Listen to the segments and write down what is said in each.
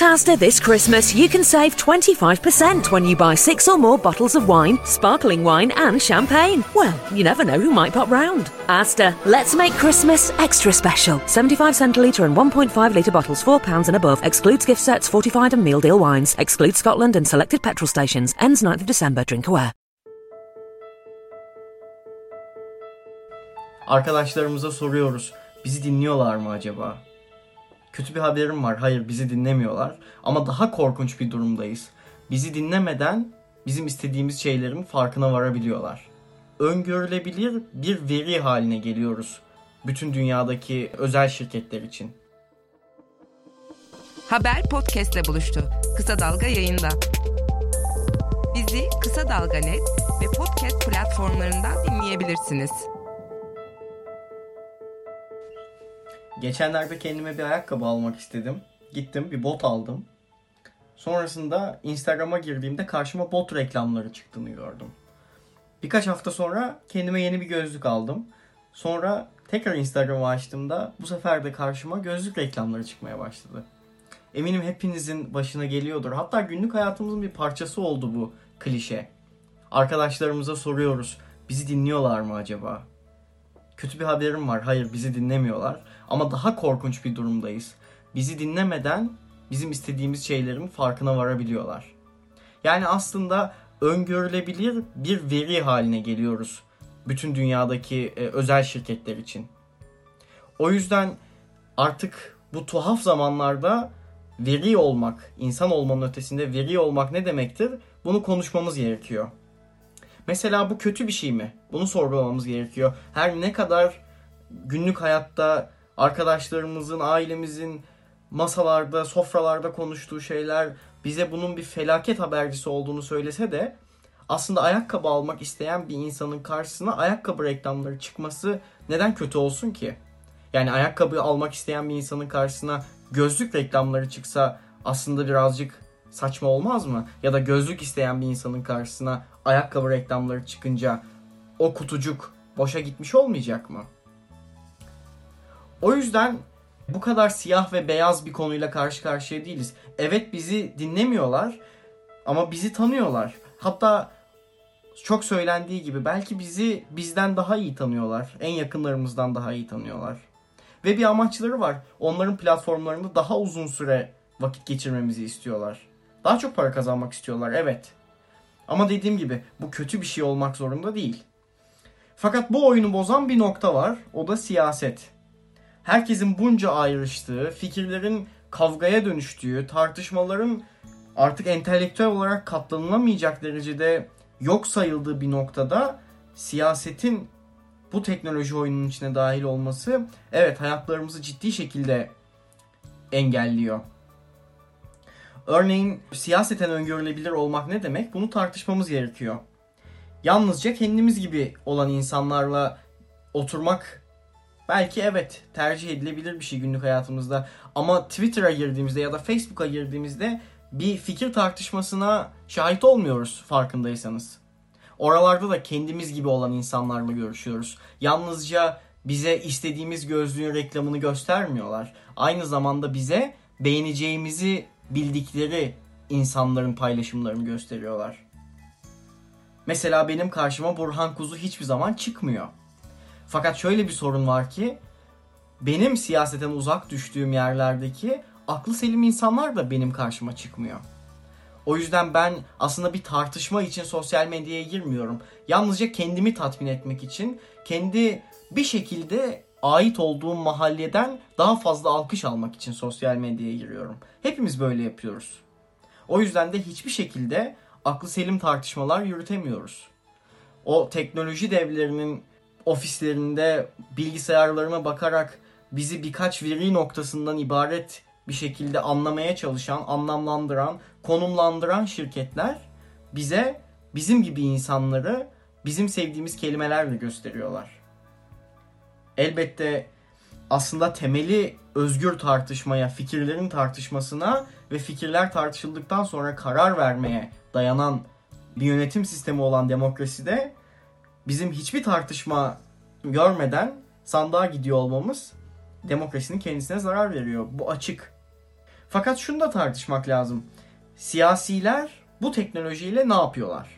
At Asda this Christmas, you can save 25% when you buy six or more bottles of wine, sparkling wine, and champagne. Well, you never know who might pop round. Asda, let's make Christmas extra special. 75 centilitre and 1.5 litre bottles, £4 and above. Excludes gift sets, fortified and meal deal wines. Excludes Scotland and selected petrol stations. Ends 9th of December. Drink aware. Arkadaşlarımıza soruyoruz. Bizi dinliyorlar mı acaba? Kötü bir haberim var. Hayır bizi dinlemiyorlar. Ama daha korkunç bir durumdayız. Bizi dinlemeden bizim istediğimiz şeylerin farkına varabiliyorlar. Öngörülebilir bir veri haline geliyoruz. Bütün dünyadaki özel şirketler için. Haber podcastle buluştu. Kısa Dalga yayında. Bizi Kısa Dalga Net ve podcast platformlarından dinleyebilirsiniz. Geçenlerde kendime bir ayakkabı almak istedim. Gittim bir bot aldım. Sonrasında Instagram'a girdiğimde karşıma bot reklamları çıktığını gördüm. Birkaç hafta sonra kendime yeni bir gözlük aldım. Sonra tekrar Instagram'ı açtığımda bu sefer de karşıma gözlük reklamları çıkmaya başladı. Eminim hepinizin başına geliyordur. Hatta günlük hayatımızın bir parçası oldu bu klişe. Arkadaşlarımıza soruyoruz. Bizi dinliyorlar mı acaba? Kötü bir haberim var. Hayır bizi dinlemiyorlar. Ama daha korkunç bir durumdayız. Bizi dinlemeden bizim istediğimiz şeylerin farkına varabiliyorlar. Yani aslında öngörülebilir bir veri haline geliyoruz bütün dünyadaki e, özel şirketler için. O yüzden artık bu tuhaf zamanlarda veri olmak, insan olmanın ötesinde veri olmak ne demektir? Bunu konuşmamız gerekiyor. Mesela bu kötü bir şey mi? Bunu sorgulamamız gerekiyor. Her ne kadar günlük hayatta arkadaşlarımızın, ailemizin masalarda, sofralarda konuştuğu şeyler bize bunun bir felaket habercisi olduğunu söylese de aslında ayakkabı almak isteyen bir insanın karşısına ayakkabı reklamları çıkması neden kötü olsun ki? Yani ayakkabı almak isteyen bir insanın karşısına gözlük reklamları çıksa aslında birazcık saçma olmaz mı? Ya da gözlük isteyen bir insanın karşısına ayakkabı reklamları çıkınca o kutucuk boşa gitmiş olmayacak mı? O yüzden bu kadar siyah ve beyaz bir konuyla karşı karşıya değiliz. Evet bizi dinlemiyorlar ama bizi tanıyorlar. Hatta çok söylendiği gibi belki bizi bizden daha iyi tanıyorlar. En yakınlarımızdan daha iyi tanıyorlar. Ve bir amaçları var. Onların platformlarında daha uzun süre vakit geçirmemizi istiyorlar. Daha çok para kazanmak istiyorlar evet. Ama dediğim gibi bu kötü bir şey olmak zorunda değil. Fakat bu oyunu bozan bir nokta var. O da siyaset. Herkesin bunca ayrıştığı, fikirlerin kavgaya dönüştüğü, tartışmaların artık entelektüel olarak katlanılamayacak derecede yok sayıldığı bir noktada siyasetin bu teknoloji oyununun içine dahil olması evet hayatlarımızı ciddi şekilde engelliyor. Örneğin siyaseten öngörülebilir olmak ne demek? Bunu tartışmamız gerekiyor. Yalnızca kendimiz gibi olan insanlarla oturmak belki evet tercih edilebilir bir şey günlük hayatımızda. Ama Twitter'a girdiğimizde ya da Facebook'a girdiğimizde bir fikir tartışmasına şahit olmuyoruz farkındaysanız. Oralarda da kendimiz gibi olan insanlarla görüşüyoruz. Yalnızca bize istediğimiz gözlüğün reklamını göstermiyorlar. Aynı zamanda bize beğeneceğimizi bildikleri insanların paylaşımlarını gösteriyorlar. Mesela benim karşıma Burhan Kuzu hiçbir zaman çıkmıyor. Fakat şöyle bir sorun var ki benim siyaseten uzak düştüğüm yerlerdeki aklı selim insanlar da benim karşıma çıkmıyor. O yüzden ben aslında bir tartışma için sosyal medyaya girmiyorum. Yalnızca kendimi tatmin etmek için, kendi bir şekilde ait olduğum mahalleden daha fazla alkış almak için sosyal medyaya giriyorum. Hepimiz böyle yapıyoruz. O yüzden de hiçbir şekilde aklı selim tartışmalar yürütemiyoruz. O teknoloji devlerinin ofislerinde bilgisayarlarına bakarak bizi birkaç veri noktasından ibaret bir şekilde anlamaya çalışan, anlamlandıran, konumlandıran şirketler bize bizim gibi insanları bizim sevdiğimiz kelimelerle gösteriyorlar. Elbette aslında temeli özgür tartışmaya, fikirlerin tartışmasına ve fikirler tartışıldıktan sonra karar vermeye dayanan bir yönetim sistemi olan demokraside bizim hiçbir tartışma görmeden sandığa gidiyor olmamız demokrasinin kendisine zarar veriyor. Bu açık. Fakat şunu da tartışmak lazım. Siyasiler bu teknolojiyle ne yapıyorlar?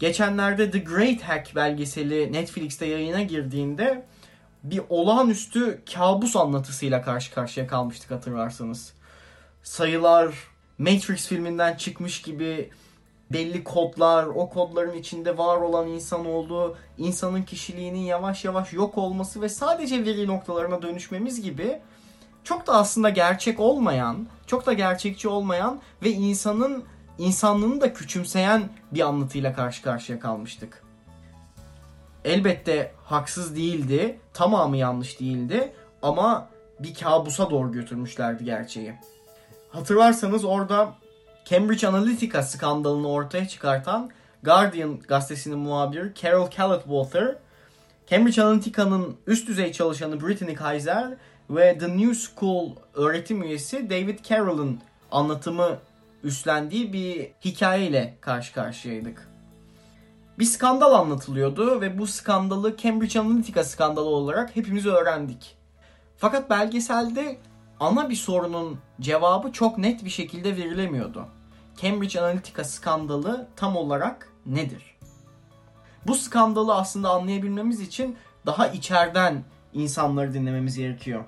Geçenlerde The Great Hack belgeseli Netflix'te yayına girdiğinde bir olağanüstü kabus anlatısıyla karşı karşıya kalmıştık hatırlarsanız. Sayılar Matrix filminden çıkmış gibi belli kodlar, o kodların içinde var olan insan olduğu, insanın kişiliğinin yavaş yavaş yok olması ve sadece veri noktalarına dönüşmemiz gibi çok da aslında gerçek olmayan, çok da gerçekçi olmayan ve insanın insanlığını da küçümseyen bir anlatıyla karşı karşıya kalmıştık. Elbette haksız değildi, tamamı yanlış değildi ama bir kabusa doğru götürmüşlerdi gerçeği. Hatırlarsanız orada Cambridge Analytica skandalını ortaya çıkartan Guardian gazetesinin muhabiri Carol Callett-Walter, Cambridge Analytica'nın üst düzey çalışanı Brittany Kaiser ve The New School öğretim üyesi David Carroll'ın anlatımı üstlendiği bir hikayeyle karşı karşıyaydık. Bir skandal anlatılıyordu ve bu skandalı Cambridge Analytica skandalı olarak hepimiz öğrendik. Fakat belgeselde ana bir sorunun cevabı çok net bir şekilde verilemiyordu. Cambridge Analytica skandalı tam olarak nedir? Bu skandalı aslında anlayabilmemiz için daha içeriden insanları dinlememiz gerekiyor.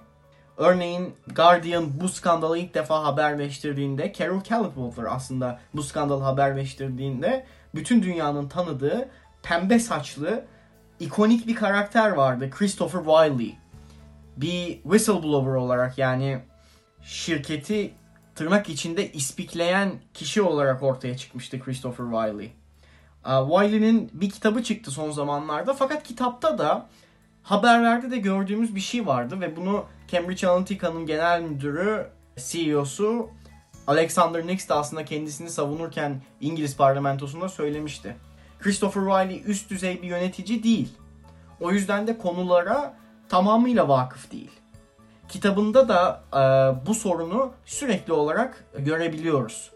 Örneğin Guardian bu skandalı ilk defa haberleştirdiğinde Carol Callett-Walter aslında bu skandalı haberleştirdiğinde bütün dünyanın tanıdığı pembe saçlı ikonik bir karakter vardı. Christopher Wiley. Bir whistleblower olarak yani şirketi tırnak içinde ispikleyen kişi olarak ortaya çıkmıştı Christopher Wiley. Wiley'nin bir kitabı çıktı son zamanlarda fakat kitapta da haberlerde de gördüğümüz bir şey vardı ve bunu Cambridge Analytica'nın genel müdürü, CEO'su Alexander Nix de aslında kendisini savunurken İngiliz parlamentosunda söylemişti. Christopher Wiley üst düzey bir yönetici değil. O yüzden de konulara tamamıyla vakıf değil. Kitabında da e, bu sorunu sürekli olarak görebiliyoruz.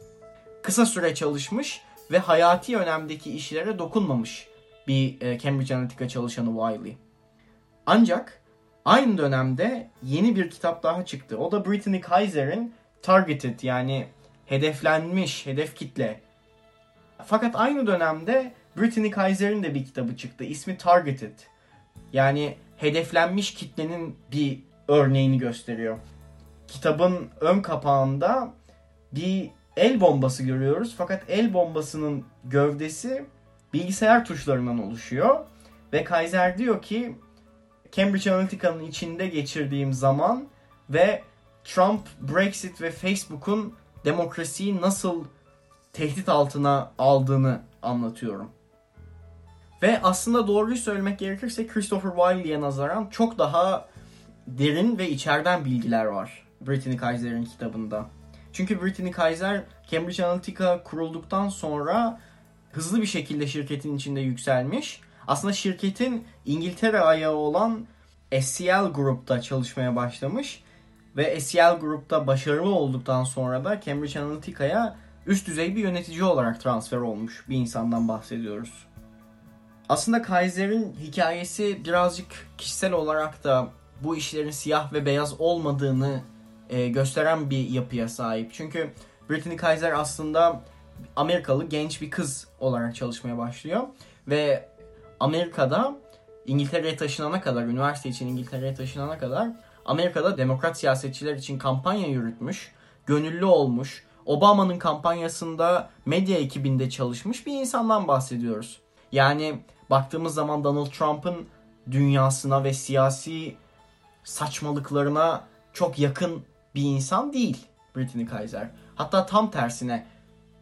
Kısa süre çalışmış ve hayati önemdeki işlere dokunmamış bir e, Cambridge Analytica çalışanı Wiley. Ancak aynı dönemde yeni bir kitap daha çıktı. O da Brittany Kaiser'in Targeted yani hedeflenmiş, hedef kitle. Fakat aynı dönemde Brittany Kaiser'in de bir kitabı çıktı. İsmi Targeted. Yani hedeflenmiş kitlenin bir örneğini gösteriyor. Kitabın ön kapağında bir el bombası görüyoruz. Fakat el bombasının gövdesi bilgisayar tuşlarından oluşuyor. Ve Kaiser diyor ki Cambridge Analytica'nın içinde geçirdiğim zaman ve Trump, Brexit ve Facebook'un demokrasiyi nasıl tehdit altına aldığını anlatıyorum. Ve aslında doğruyu söylemek gerekirse Christopher Wiley'e nazaran çok daha derin ve içeriden bilgiler var Brittany Kaiser'in kitabında. Çünkü Brittany Kaiser Cambridge Analytica kurulduktan sonra hızlı bir şekilde şirketin içinde yükselmiş. Aslında şirketin İngiltere ayağı olan SCL Group'ta çalışmaya başlamış ve SCL Group'ta başarılı olduktan sonra da Cambridge Analytica'ya üst düzey bir yönetici olarak transfer olmuş bir insandan bahsediyoruz. Aslında Kaiser'in hikayesi birazcık kişisel olarak da bu işlerin siyah ve beyaz olmadığını e, gösteren bir yapıya sahip. Çünkü Brittany Kaiser aslında Amerikalı genç bir kız olarak çalışmaya başlıyor ve Amerika'da İngiltere'ye taşınana kadar, üniversite için İngiltere'ye taşınana kadar Amerika'da demokrat siyasetçiler için kampanya yürütmüş, gönüllü olmuş, Obama'nın kampanyasında medya ekibinde çalışmış bir insandan bahsediyoruz. Yani baktığımız zaman Donald Trump'ın dünyasına ve siyasi saçmalıklarına çok yakın bir insan değil Brittany Kaiser. Hatta tam tersine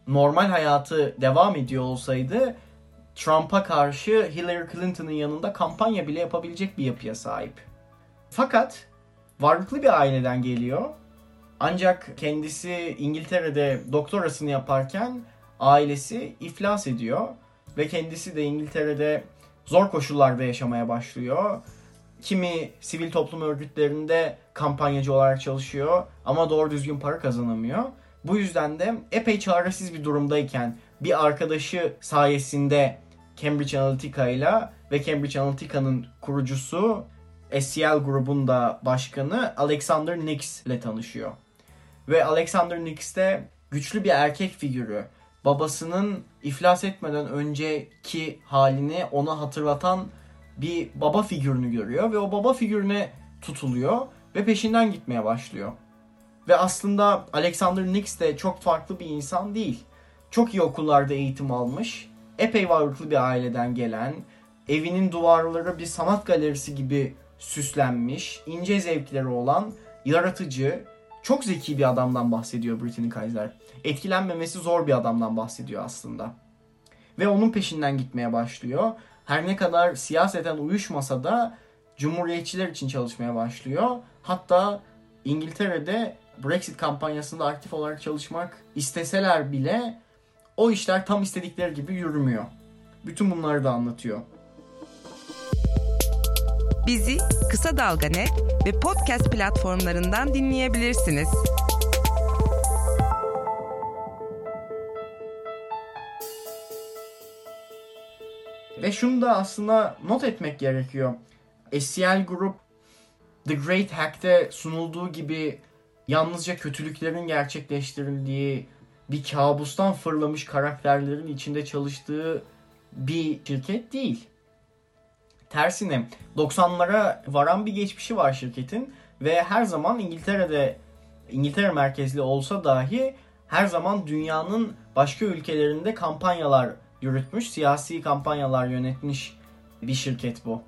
normal hayatı devam ediyor olsaydı Trump'a karşı Hillary Clinton'ın yanında kampanya bile yapabilecek bir yapıya sahip. Fakat varlıklı bir aileden geliyor. Ancak kendisi İngiltere'de doktorasını yaparken ailesi iflas ediyor ve kendisi de İngiltere'de zor koşullarda yaşamaya başlıyor. Kimi sivil toplum örgütlerinde kampanyacı olarak çalışıyor ama doğru düzgün para kazanamıyor. Bu yüzden de epey çaresiz bir durumdayken bir arkadaşı sayesinde Cambridge Analytica ile ve Cambridge Analytica'nın kurucusu SCL grubun da başkanı Alexander Nix ile tanışıyor. Ve Alexander Nix de güçlü bir erkek figürü. Babasının iflas etmeden önceki halini ona hatırlatan bir baba figürünü görüyor ve o baba figürüne tutuluyor ve peşinden gitmeye başlıyor. Ve aslında Alexander Nix de çok farklı bir insan değil. Çok iyi okullarda eğitim almış, epey varlıklı bir aileden gelen, evinin duvarları bir sanat galerisi gibi süslenmiş, ince zevkleri olan, yaratıcı, çok zeki bir adamdan bahsediyor Brittany Kaiser. Etkilenmemesi zor bir adamdan bahsediyor aslında. Ve onun peşinden gitmeye başlıyor. Her ne kadar siyaseten uyuşmasa da Cumhuriyetçiler için çalışmaya başlıyor. Hatta İngiltere'de Brexit kampanyasında aktif olarak çalışmak isteseler bile o işler tam istedikleri gibi yürümüyor. Bütün bunları da anlatıyor. Bizi Kısa Dalga Net ve podcast platformlarından dinleyebilirsiniz. Ve şunu da aslında not etmek gerekiyor. SCL Group The Great Hack'te sunulduğu gibi yalnızca kötülüklerin gerçekleştirildiği bir kabustan fırlamış karakterlerin içinde çalıştığı bir şirket değil. Tersine 90'lara varan bir geçmişi var şirketin ve her zaman İngiltere'de İngiltere merkezli olsa dahi her zaman dünyanın başka ülkelerinde kampanyalar yürütmüş, siyasi kampanyalar yönetmiş bir şirket bu.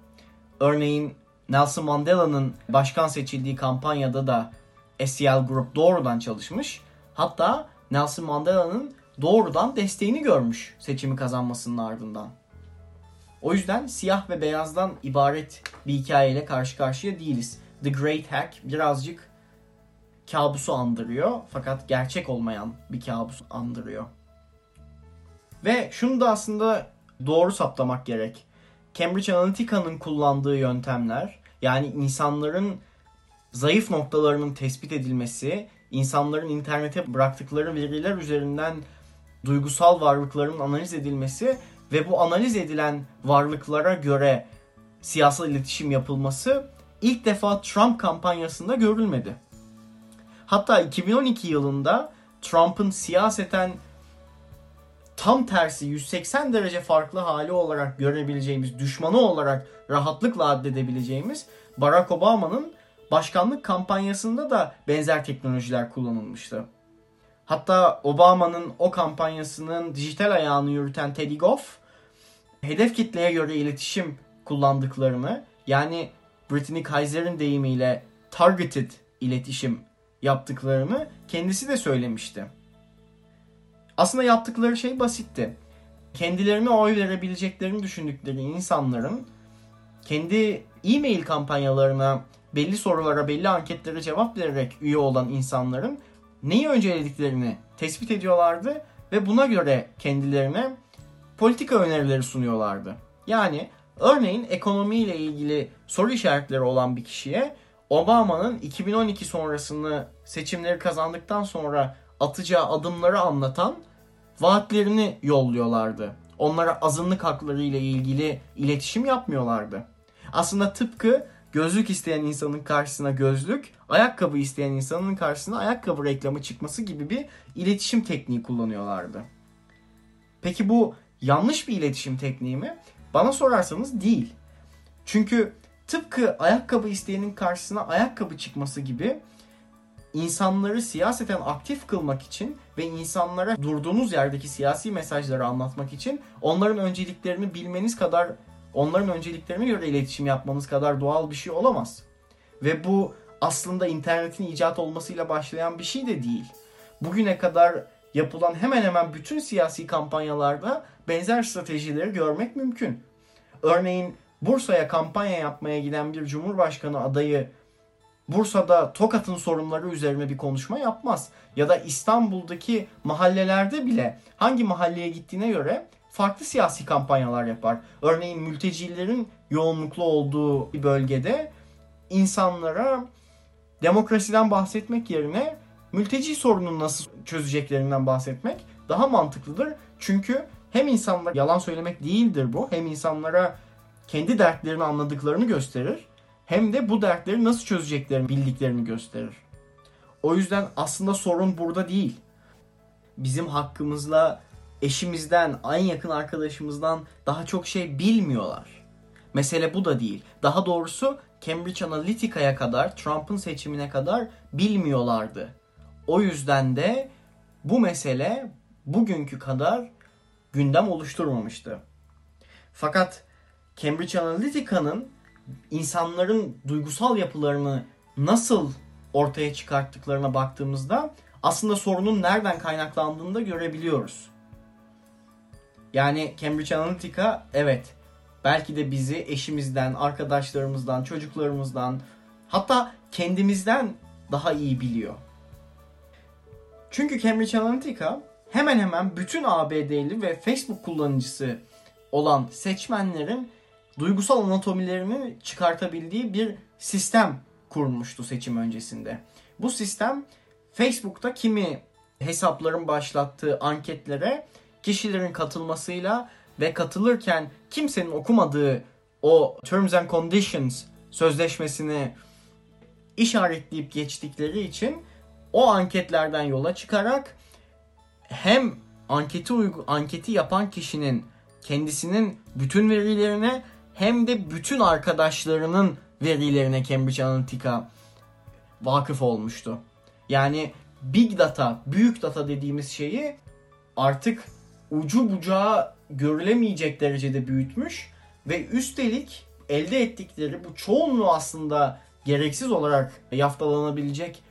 Örneğin Nelson Mandela'nın başkan seçildiği kampanyada da SCL Group doğrudan çalışmış. Hatta Nelson Mandela'nın doğrudan desteğini görmüş seçimi kazanmasının ardından. O yüzden siyah ve beyazdan ibaret bir hikayeyle karşı karşıya değiliz. The Great Hack birazcık kabusu andırıyor fakat gerçek olmayan bir kabus andırıyor. Ve şunu da aslında doğru saptamak gerek. Cambridge Analytica'nın kullandığı yöntemler yani insanların zayıf noktalarının tespit edilmesi, insanların internete bıraktıkları veriler üzerinden duygusal varlıkların analiz edilmesi ve bu analiz edilen varlıklara göre siyasal iletişim yapılması ilk defa Trump kampanyasında görülmedi. Hatta 2012 yılında Trump'ın siyaseten tam tersi 180 derece farklı hali olarak görebileceğimiz, düşmanı olarak rahatlıkla addedebileceğimiz Barack Obama'nın başkanlık kampanyasında da benzer teknolojiler kullanılmıştı. Hatta Obama'nın o kampanyasının dijital ayağını yürüten Teddy Goff, hedef kitleye göre iletişim kullandıklarını, yani Brittany Kaiser'in deyimiyle targeted iletişim yaptıklarını kendisi de söylemişti. Aslında yaptıkları şey basitti. Kendilerine oy verebileceklerini düşündükleri insanların kendi e-mail kampanyalarına belli sorulara, belli anketlere cevap vererek üye olan insanların neyi öncelediklerini tespit ediyorlardı ve buna göre kendilerine politika önerileri sunuyorlardı. Yani örneğin ekonomiyle ilgili soru işaretleri olan bir kişiye Obama'nın 2012 sonrasını seçimleri kazandıktan sonra atacağı adımları anlatan vaatlerini yolluyorlardı. Onlara azınlık hakları ile ilgili iletişim yapmıyorlardı. Aslında tıpkı gözlük isteyen insanın karşısına gözlük, ayakkabı isteyen insanın karşısına ayakkabı reklamı çıkması gibi bir iletişim tekniği kullanıyorlardı. Peki bu yanlış bir iletişim tekniği mi? Bana sorarsanız değil. Çünkü tıpkı ayakkabı isteyenin karşısına ayakkabı çıkması gibi insanları siyaseten aktif kılmak için ve insanlara durduğunuz yerdeki siyasi mesajları anlatmak için onların önceliklerini bilmeniz kadar onların önceliklerine göre iletişim yapmanız kadar doğal bir şey olamaz. Ve bu aslında internetin icat olmasıyla başlayan bir şey de değil. Bugüne kadar yapılan hemen hemen bütün siyasi kampanyalarda benzer stratejileri görmek mümkün. Örneğin Bursa'ya kampanya yapmaya giden bir cumhurbaşkanı adayı Bursa'da Tokat'ın sorunları üzerine bir konuşma yapmaz. Ya da İstanbul'daki mahallelerde bile hangi mahalleye gittiğine göre farklı siyasi kampanyalar yapar. Örneğin mültecilerin yoğunluklu olduğu bir bölgede insanlara demokrasiden bahsetmek yerine mülteci sorununu nasıl çözeceklerinden bahsetmek daha mantıklıdır. Çünkü hem insanlar yalan söylemek değildir bu. Hem insanlara kendi dertlerini anladıklarını gösterir. Hem de bu dertleri nasıl çözeceklerini bildiklerini gösterir. O yüzden aslında sorun burada değil. Bizim hakkımızla eşimizden, en yakın arkadaşımızdan daha çok şey bilmiyorlar. Mesele bu da değil. Daha doğrusu Cambridge Analytica'ya kadar, Trump'ın seçimine kadar bilmiyorlardı. O yüzden de bu mesele bugünkü kadar gündem oluşturmamıştı. Fakat Cambridge Analytica'nın insanların duygusal yapılarını nasıl ortaya çıkarttıklarına baktığımızda aslında sorunun nereden kaynaklandığını da görebiliyoruz. Yani Cambridge Analytica evet belki de bizi eşimizden, arkadaşlarımızdan, çocuklarımızdan hatta kendimizden daha iyi biliyor. Çünkü Cambridge Analytica hemen hemen bütün ABD'li ve Facebook kullanıcısı olan seçmenlerin duygusal anatomilerini çıkartabildiği bir sistem kurmuştu seçim öncesinde. Bu sistem Facebook'ta kimi hesapların başlattığı anketlere kişilerin katılmasıyla ve katılırken kimsenin okumadığı o Terms and Conditions sözleşmesini işaretleyip geçtikleri için o anketlerden yola çıkarak hem anketi uygu, anketi yapan kişinin kendisinin bütün verilerine hem de bütün arkadaşlarının verilerine Cambridge Analytica vakıf olmuştu. Yani big data, büyük data dediğimiz şeyi artık ucu bucağı görülemeyecek derecede büyütmüş ve üstelik elde ettikleri bu çoğunluğu aslında gereksiz olarak yaftalanabilecek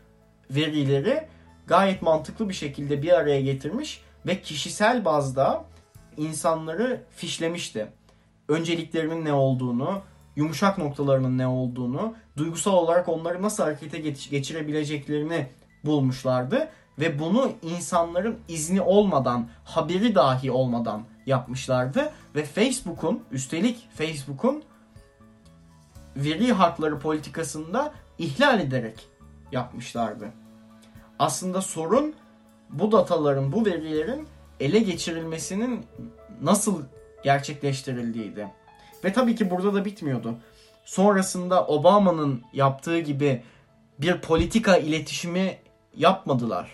verileri gayet mantıklı bir şekilde bir araya getirmiş ve kişisel bazda insanları fişlemişti. Önceliklerinin ne olduğunu, yumuşak noktalarının ne olduğunu, duygusal olarak onları nasıl harekete geçirebileceklerini bulmuşlardı ve bunu insanların izni olmadan, haberi dahi olmadan yapmışlardı ve Facebook'un üstelik Facebook'un veri hakları politikasında ihlal ederek yapmışlardı. Aslında sorun bu dataların, bu verilerin ele geçirilmesinin nasıl gerçekleştirildiğiydi. Ve tabii ki burada da bitmiyordu. Sonrasında Obama'nın yaptığı gibi bir politika iletişimi yapmadılar.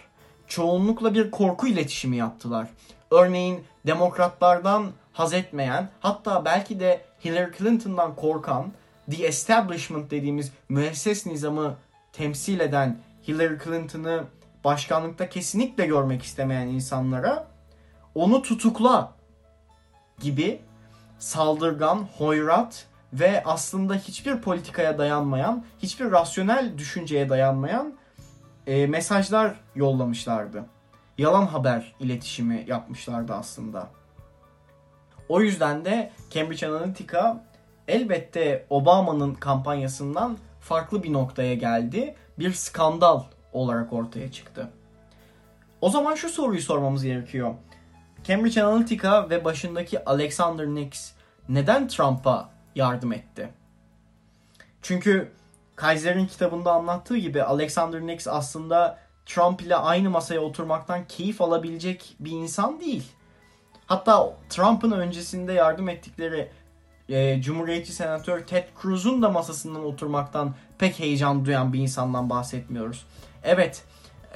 Çoğunlukla bir korku iletişimi yaptılar. Örneğin demokratlardan haz etmeyen, hatta belki de Hillary Clinton'dan korkan, the establishment dediğimiz müesses nizamı temsil eden Hillary Clinton'ı başkanlıkta kesinlikle görmek istemeyen insanlara onu tutukla gibi saldırgan, hoyrat ve aslında hiçbir politikaya dayanmayan, hiçbir rasyonel düşünceye dayanmayan e, mesajlar yollamışlardı. Yalan haber iletişimi yapmışlardı aslında. O yüzden de Cambridge Analytica elbette Obama'nın kampanyasından farklı bir noktaya geldi. Bir skandal olarak ortaya çıktı. O zaman şu soruyu sormamız gerekiyor. Cambridge Analytica ve başındaki Alexander Nix neden Trump'a yardım etti? Çünkü Kaiser'in kitabında anlattığı gibi Alexander Nix aslında Trump ile aynı masaya oturmaktan keyif alabilecek bir insan değil. Hatta Trump'ın öncesinde yardım ettikleri e, Cumhuriyetçi Senatör Ted Cruz'un da masasından oturmaktan pek heyecan duyan bir insandan bahsetmiyoruz. Evet,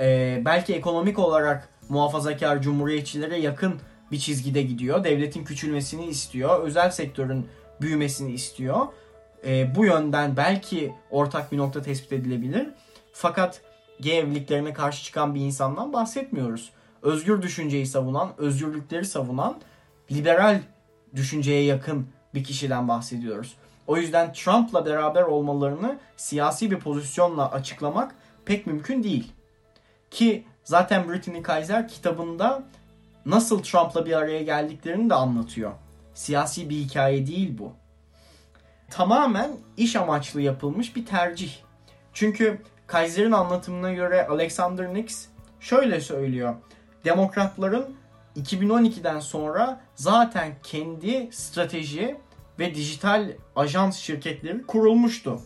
e, belki ekonomik olarak muhafazakar cumhuriyetçilere yakın bir çizgide gidiyor. Devletin küçülmesini istiyor. Özel sektörün büyümesini istiyor. E, bu yönden belki ortak bir nokta tespit edilebilir. Fakat gay evliliklerine karşı çıkan bir insandan bahsetmiyoruz. Özgür düşünceyi savunan, özgürlükleri savunan, liberal düşünceye yakın bir kişiden bahsediyoruz. O yüzden Trump'la beraber olmalarını siyasi bir pozisyonla açıklamak pek mümkün değil. Ki zaten Brittany Kaiser kitabında nasıl Trump'la bir araya geldiklerini de anlatıyor. Siyasi bir hikaye değil bu. Tamamen iş amaçlı yapılmış bir tercih. Çünkü Kaiser'in anlatımına göre Alexander Nix şöyle söylüyor. Demokratların 2012'den sonra zaten kendi strateji ve dijital ajans şirketleri kurulmuştu.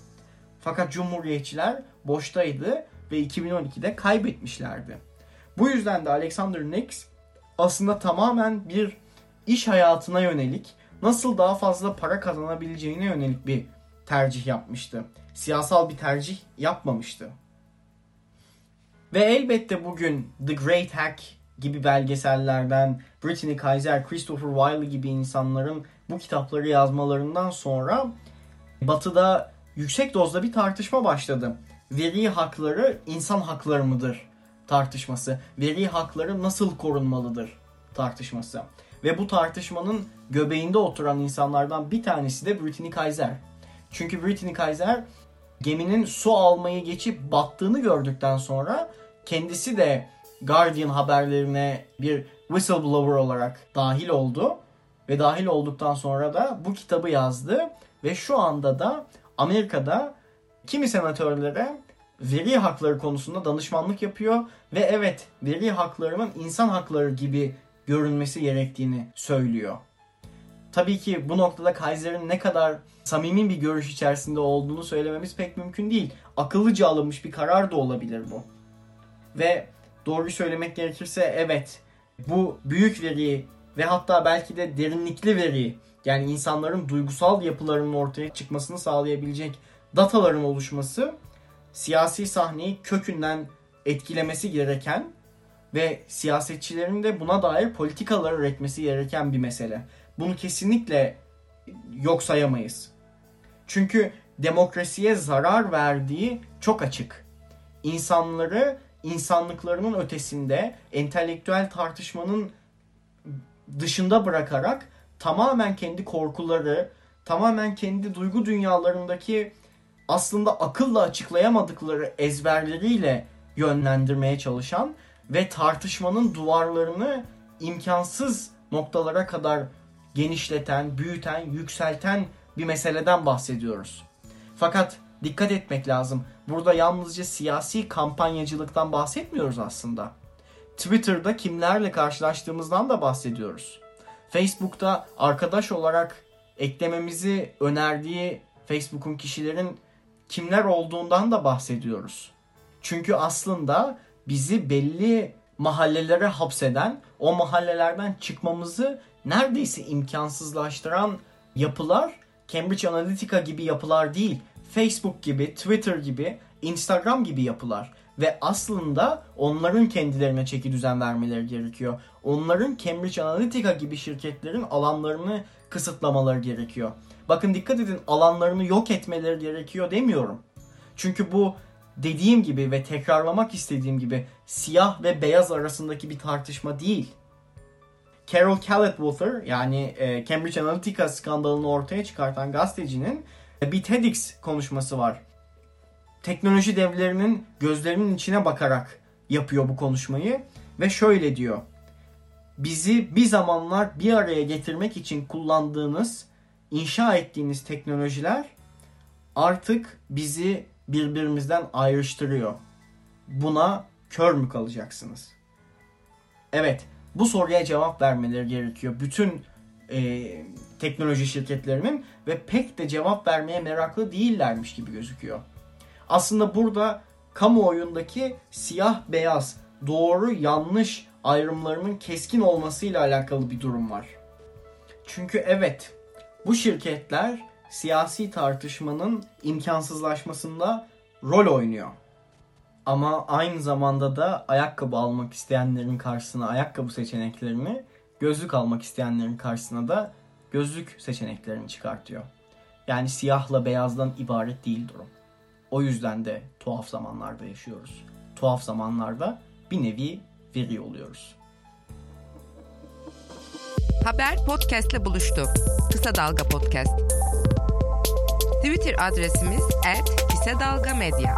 Fakat cumhuriyetçiler boştaydı ve 2012'de kaybetmişlerdi. Bu yüzden de Alexander Nix aslında tamamen bir iş hayatına yönelik nasıl daha fazla para kazanabileceğine yönelik bir tercih yapmıştı. Siyasal bir tercih yapmamıştı. Ve elbette bugün The Great Hack gibi belgesellerden Brittany Kaiser, Christopher Wiley gibi insanların bu kitapları yazmalarından sonra Batı'da yüksek dozda bir tartışma başladı. Veri hakları insan hakları mıdır tartışması. Veri hakları nasıl korunmalıdır tartışması. Ve bu tartışmanın göbeğinde oturan insanlardan bir tanesi de Brittany Kaiser. Çünkü Brittany Kaiser geminin su almayı geçip battığını gördükten sonra kendisi de Guardian haberlerine bir whistleblower olarak dahil oldu. Ve dahil olduktan sonra da bu kitabı yazdı. Ve şu anda da Amerika'da kimi senatörlere veri hakları konusunda danışmanlık yapıyor. Ve evet veri haklarının insan hakları gibi görünmesi gerektiğini söylüyor. Tabii ki bu noktada Kaiser'in ne kadar samimi bir görüş içerisinde olduğunu söylememiz pek mümkün değil. Akıllıca alınmış bir karar da olabilir bu. Ve doğru söylemek gerekirse evet bu büyük veri ve hatta belki de derinlikli veri yani insanların duygusal yapılarının ortaya çıkmasını sağlayabilecek dataların oluşması siyasi sahneyi kökünden etkilemesi gereken ve siyasetçilerin de buna dair politikalar üretmesi gereken bir mesele. Bunu kesinlikle yok sayamayız. Çünkü demokrasiye zarar verdiği çok açık. İnsanları insanlıklarının ötesinde entelektüel tartışmanın dışında bırakarak tamamen kendi korkuları, tamamen kendi duygu dünyalarındaki aslında akılla açıklayamadıkları ezberleriyle yönlendirmeye çalışan ve tartışmanın duvarlarını imkansız noktalara kadar genişleten, büyüten, yükselten bir meseleden bahsediyoruz. Fakat dikkat etmek lazım. Burada yalnızca siyasi kampanyacılıktan bahsetmiyoruz aslında. Twitter'da kimlerle karşılaştığımızdan da bahsediyoruz. Facebook'ta arkadaş olarak eklememizi önerdiği Facebook'un kişilerin kimler olduğundan da bahsediyoruz. Çünkü aslında bizi belli mahallelere hapseden, o mahallelerden çıkmamızı neredeyse imkansızlaştıran yapılar Cambridge Analytica gibi yapılar değil. Facebook gibi, Twitter gibi, Instagram gibi yapılar. Ve aslında onların kendilerine çeki düzen vermeleri gerekiyor. Onların Cambridge Analytica gibi şirketlerin alanlarını kısıtlamaları gerekiyor. Bakın dikkat edin alanlarını yok etmeleri gerekiyor demiyorum. Çünkü bu dediğim gibi ve tekrarlamak istediğim gibi siyah ve beyaz arasındaki bir tartışma değil. Carol Calletwather yani e, Cambridge Analytica skandalını ortaya çıkartan gazetecinin e, bir TEDx konuşması var. Teknoloji devlerinin gözlerinin içine bakarak yapıyor bu konuşmayı ve şöyle diyor. Bizi bir zamanlar bir araya getirmek için kullandığınız, inşa ettiğiniz teknolojiler artık bizi birbirimizden ayrıştırıyor. Buna kör mü kalacaksınız? Evet, bu soruya cevap vermeleri gerekiyor. Bütün e, teknoloji şirketlerinin ve pek de cevap vermeye meraklı değillermiş gibi gözüküyor. Aslında burada kamuoyundaki siyah beyaz, doğru yanlış ayrımlarının keskin olmasıyla alakalı bir durum var. Çünkü evet bu şirketler siyasi tartışmanın imkansızlaşmasında rol oynuyor. Ama aynı zamanda da ayakkabı almak isteyenlerin karşısına ayakkabı seçeneklerini, gözlük almak isteyenlerin karşısına da gözlük seçeneklerini çıkartıyor. Yani siyahla beyazdan ibaret değil durum. O yüzden de tuhaf zamanlarda yaşıyoruz. Tuhaf zamanlarda bir nevi veri oluyoruz. Haber podcastle buluştu. Kısa Dalga Podcast. Twitter adresimiz @kısadalgamedya.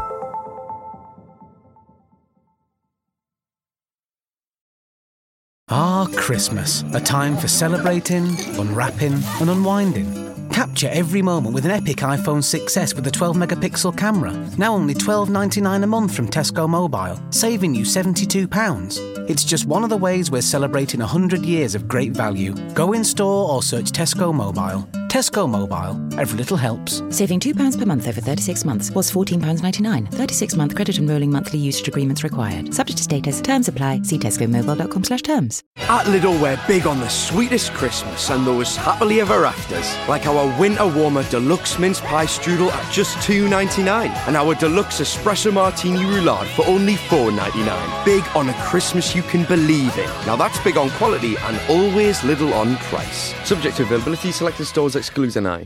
Ah, Christmas, a time for celebrating, unwrapping, and unwinding. Capture every moment with an epic iPhone 6s with a 12 megapixel camera, now only $12.99 a month from Tesco Mobile, saving you £72. It's just one of the ways we're celebrating 100 years of great value. Go in store or search Tesco Mobile. Tesco Mobile. Every little helps. Saving £2 per month over 36 months was £14.99. 36 month credit and rolling monthly usage agreements required. Subject to status. Terms apply. See tescomobile.com slash terms. At Lidl, we're big on the sweetest Christmas and those happily ever afters. Like our winter warmer deluxe mince pie strudel at just $2.99 and our deluxe espresso martini roulade for only $4.99. Big on a Christmas you can believe in. Now that's big on quality and always Lidl on price. Subject to availability, selected stores excludes an.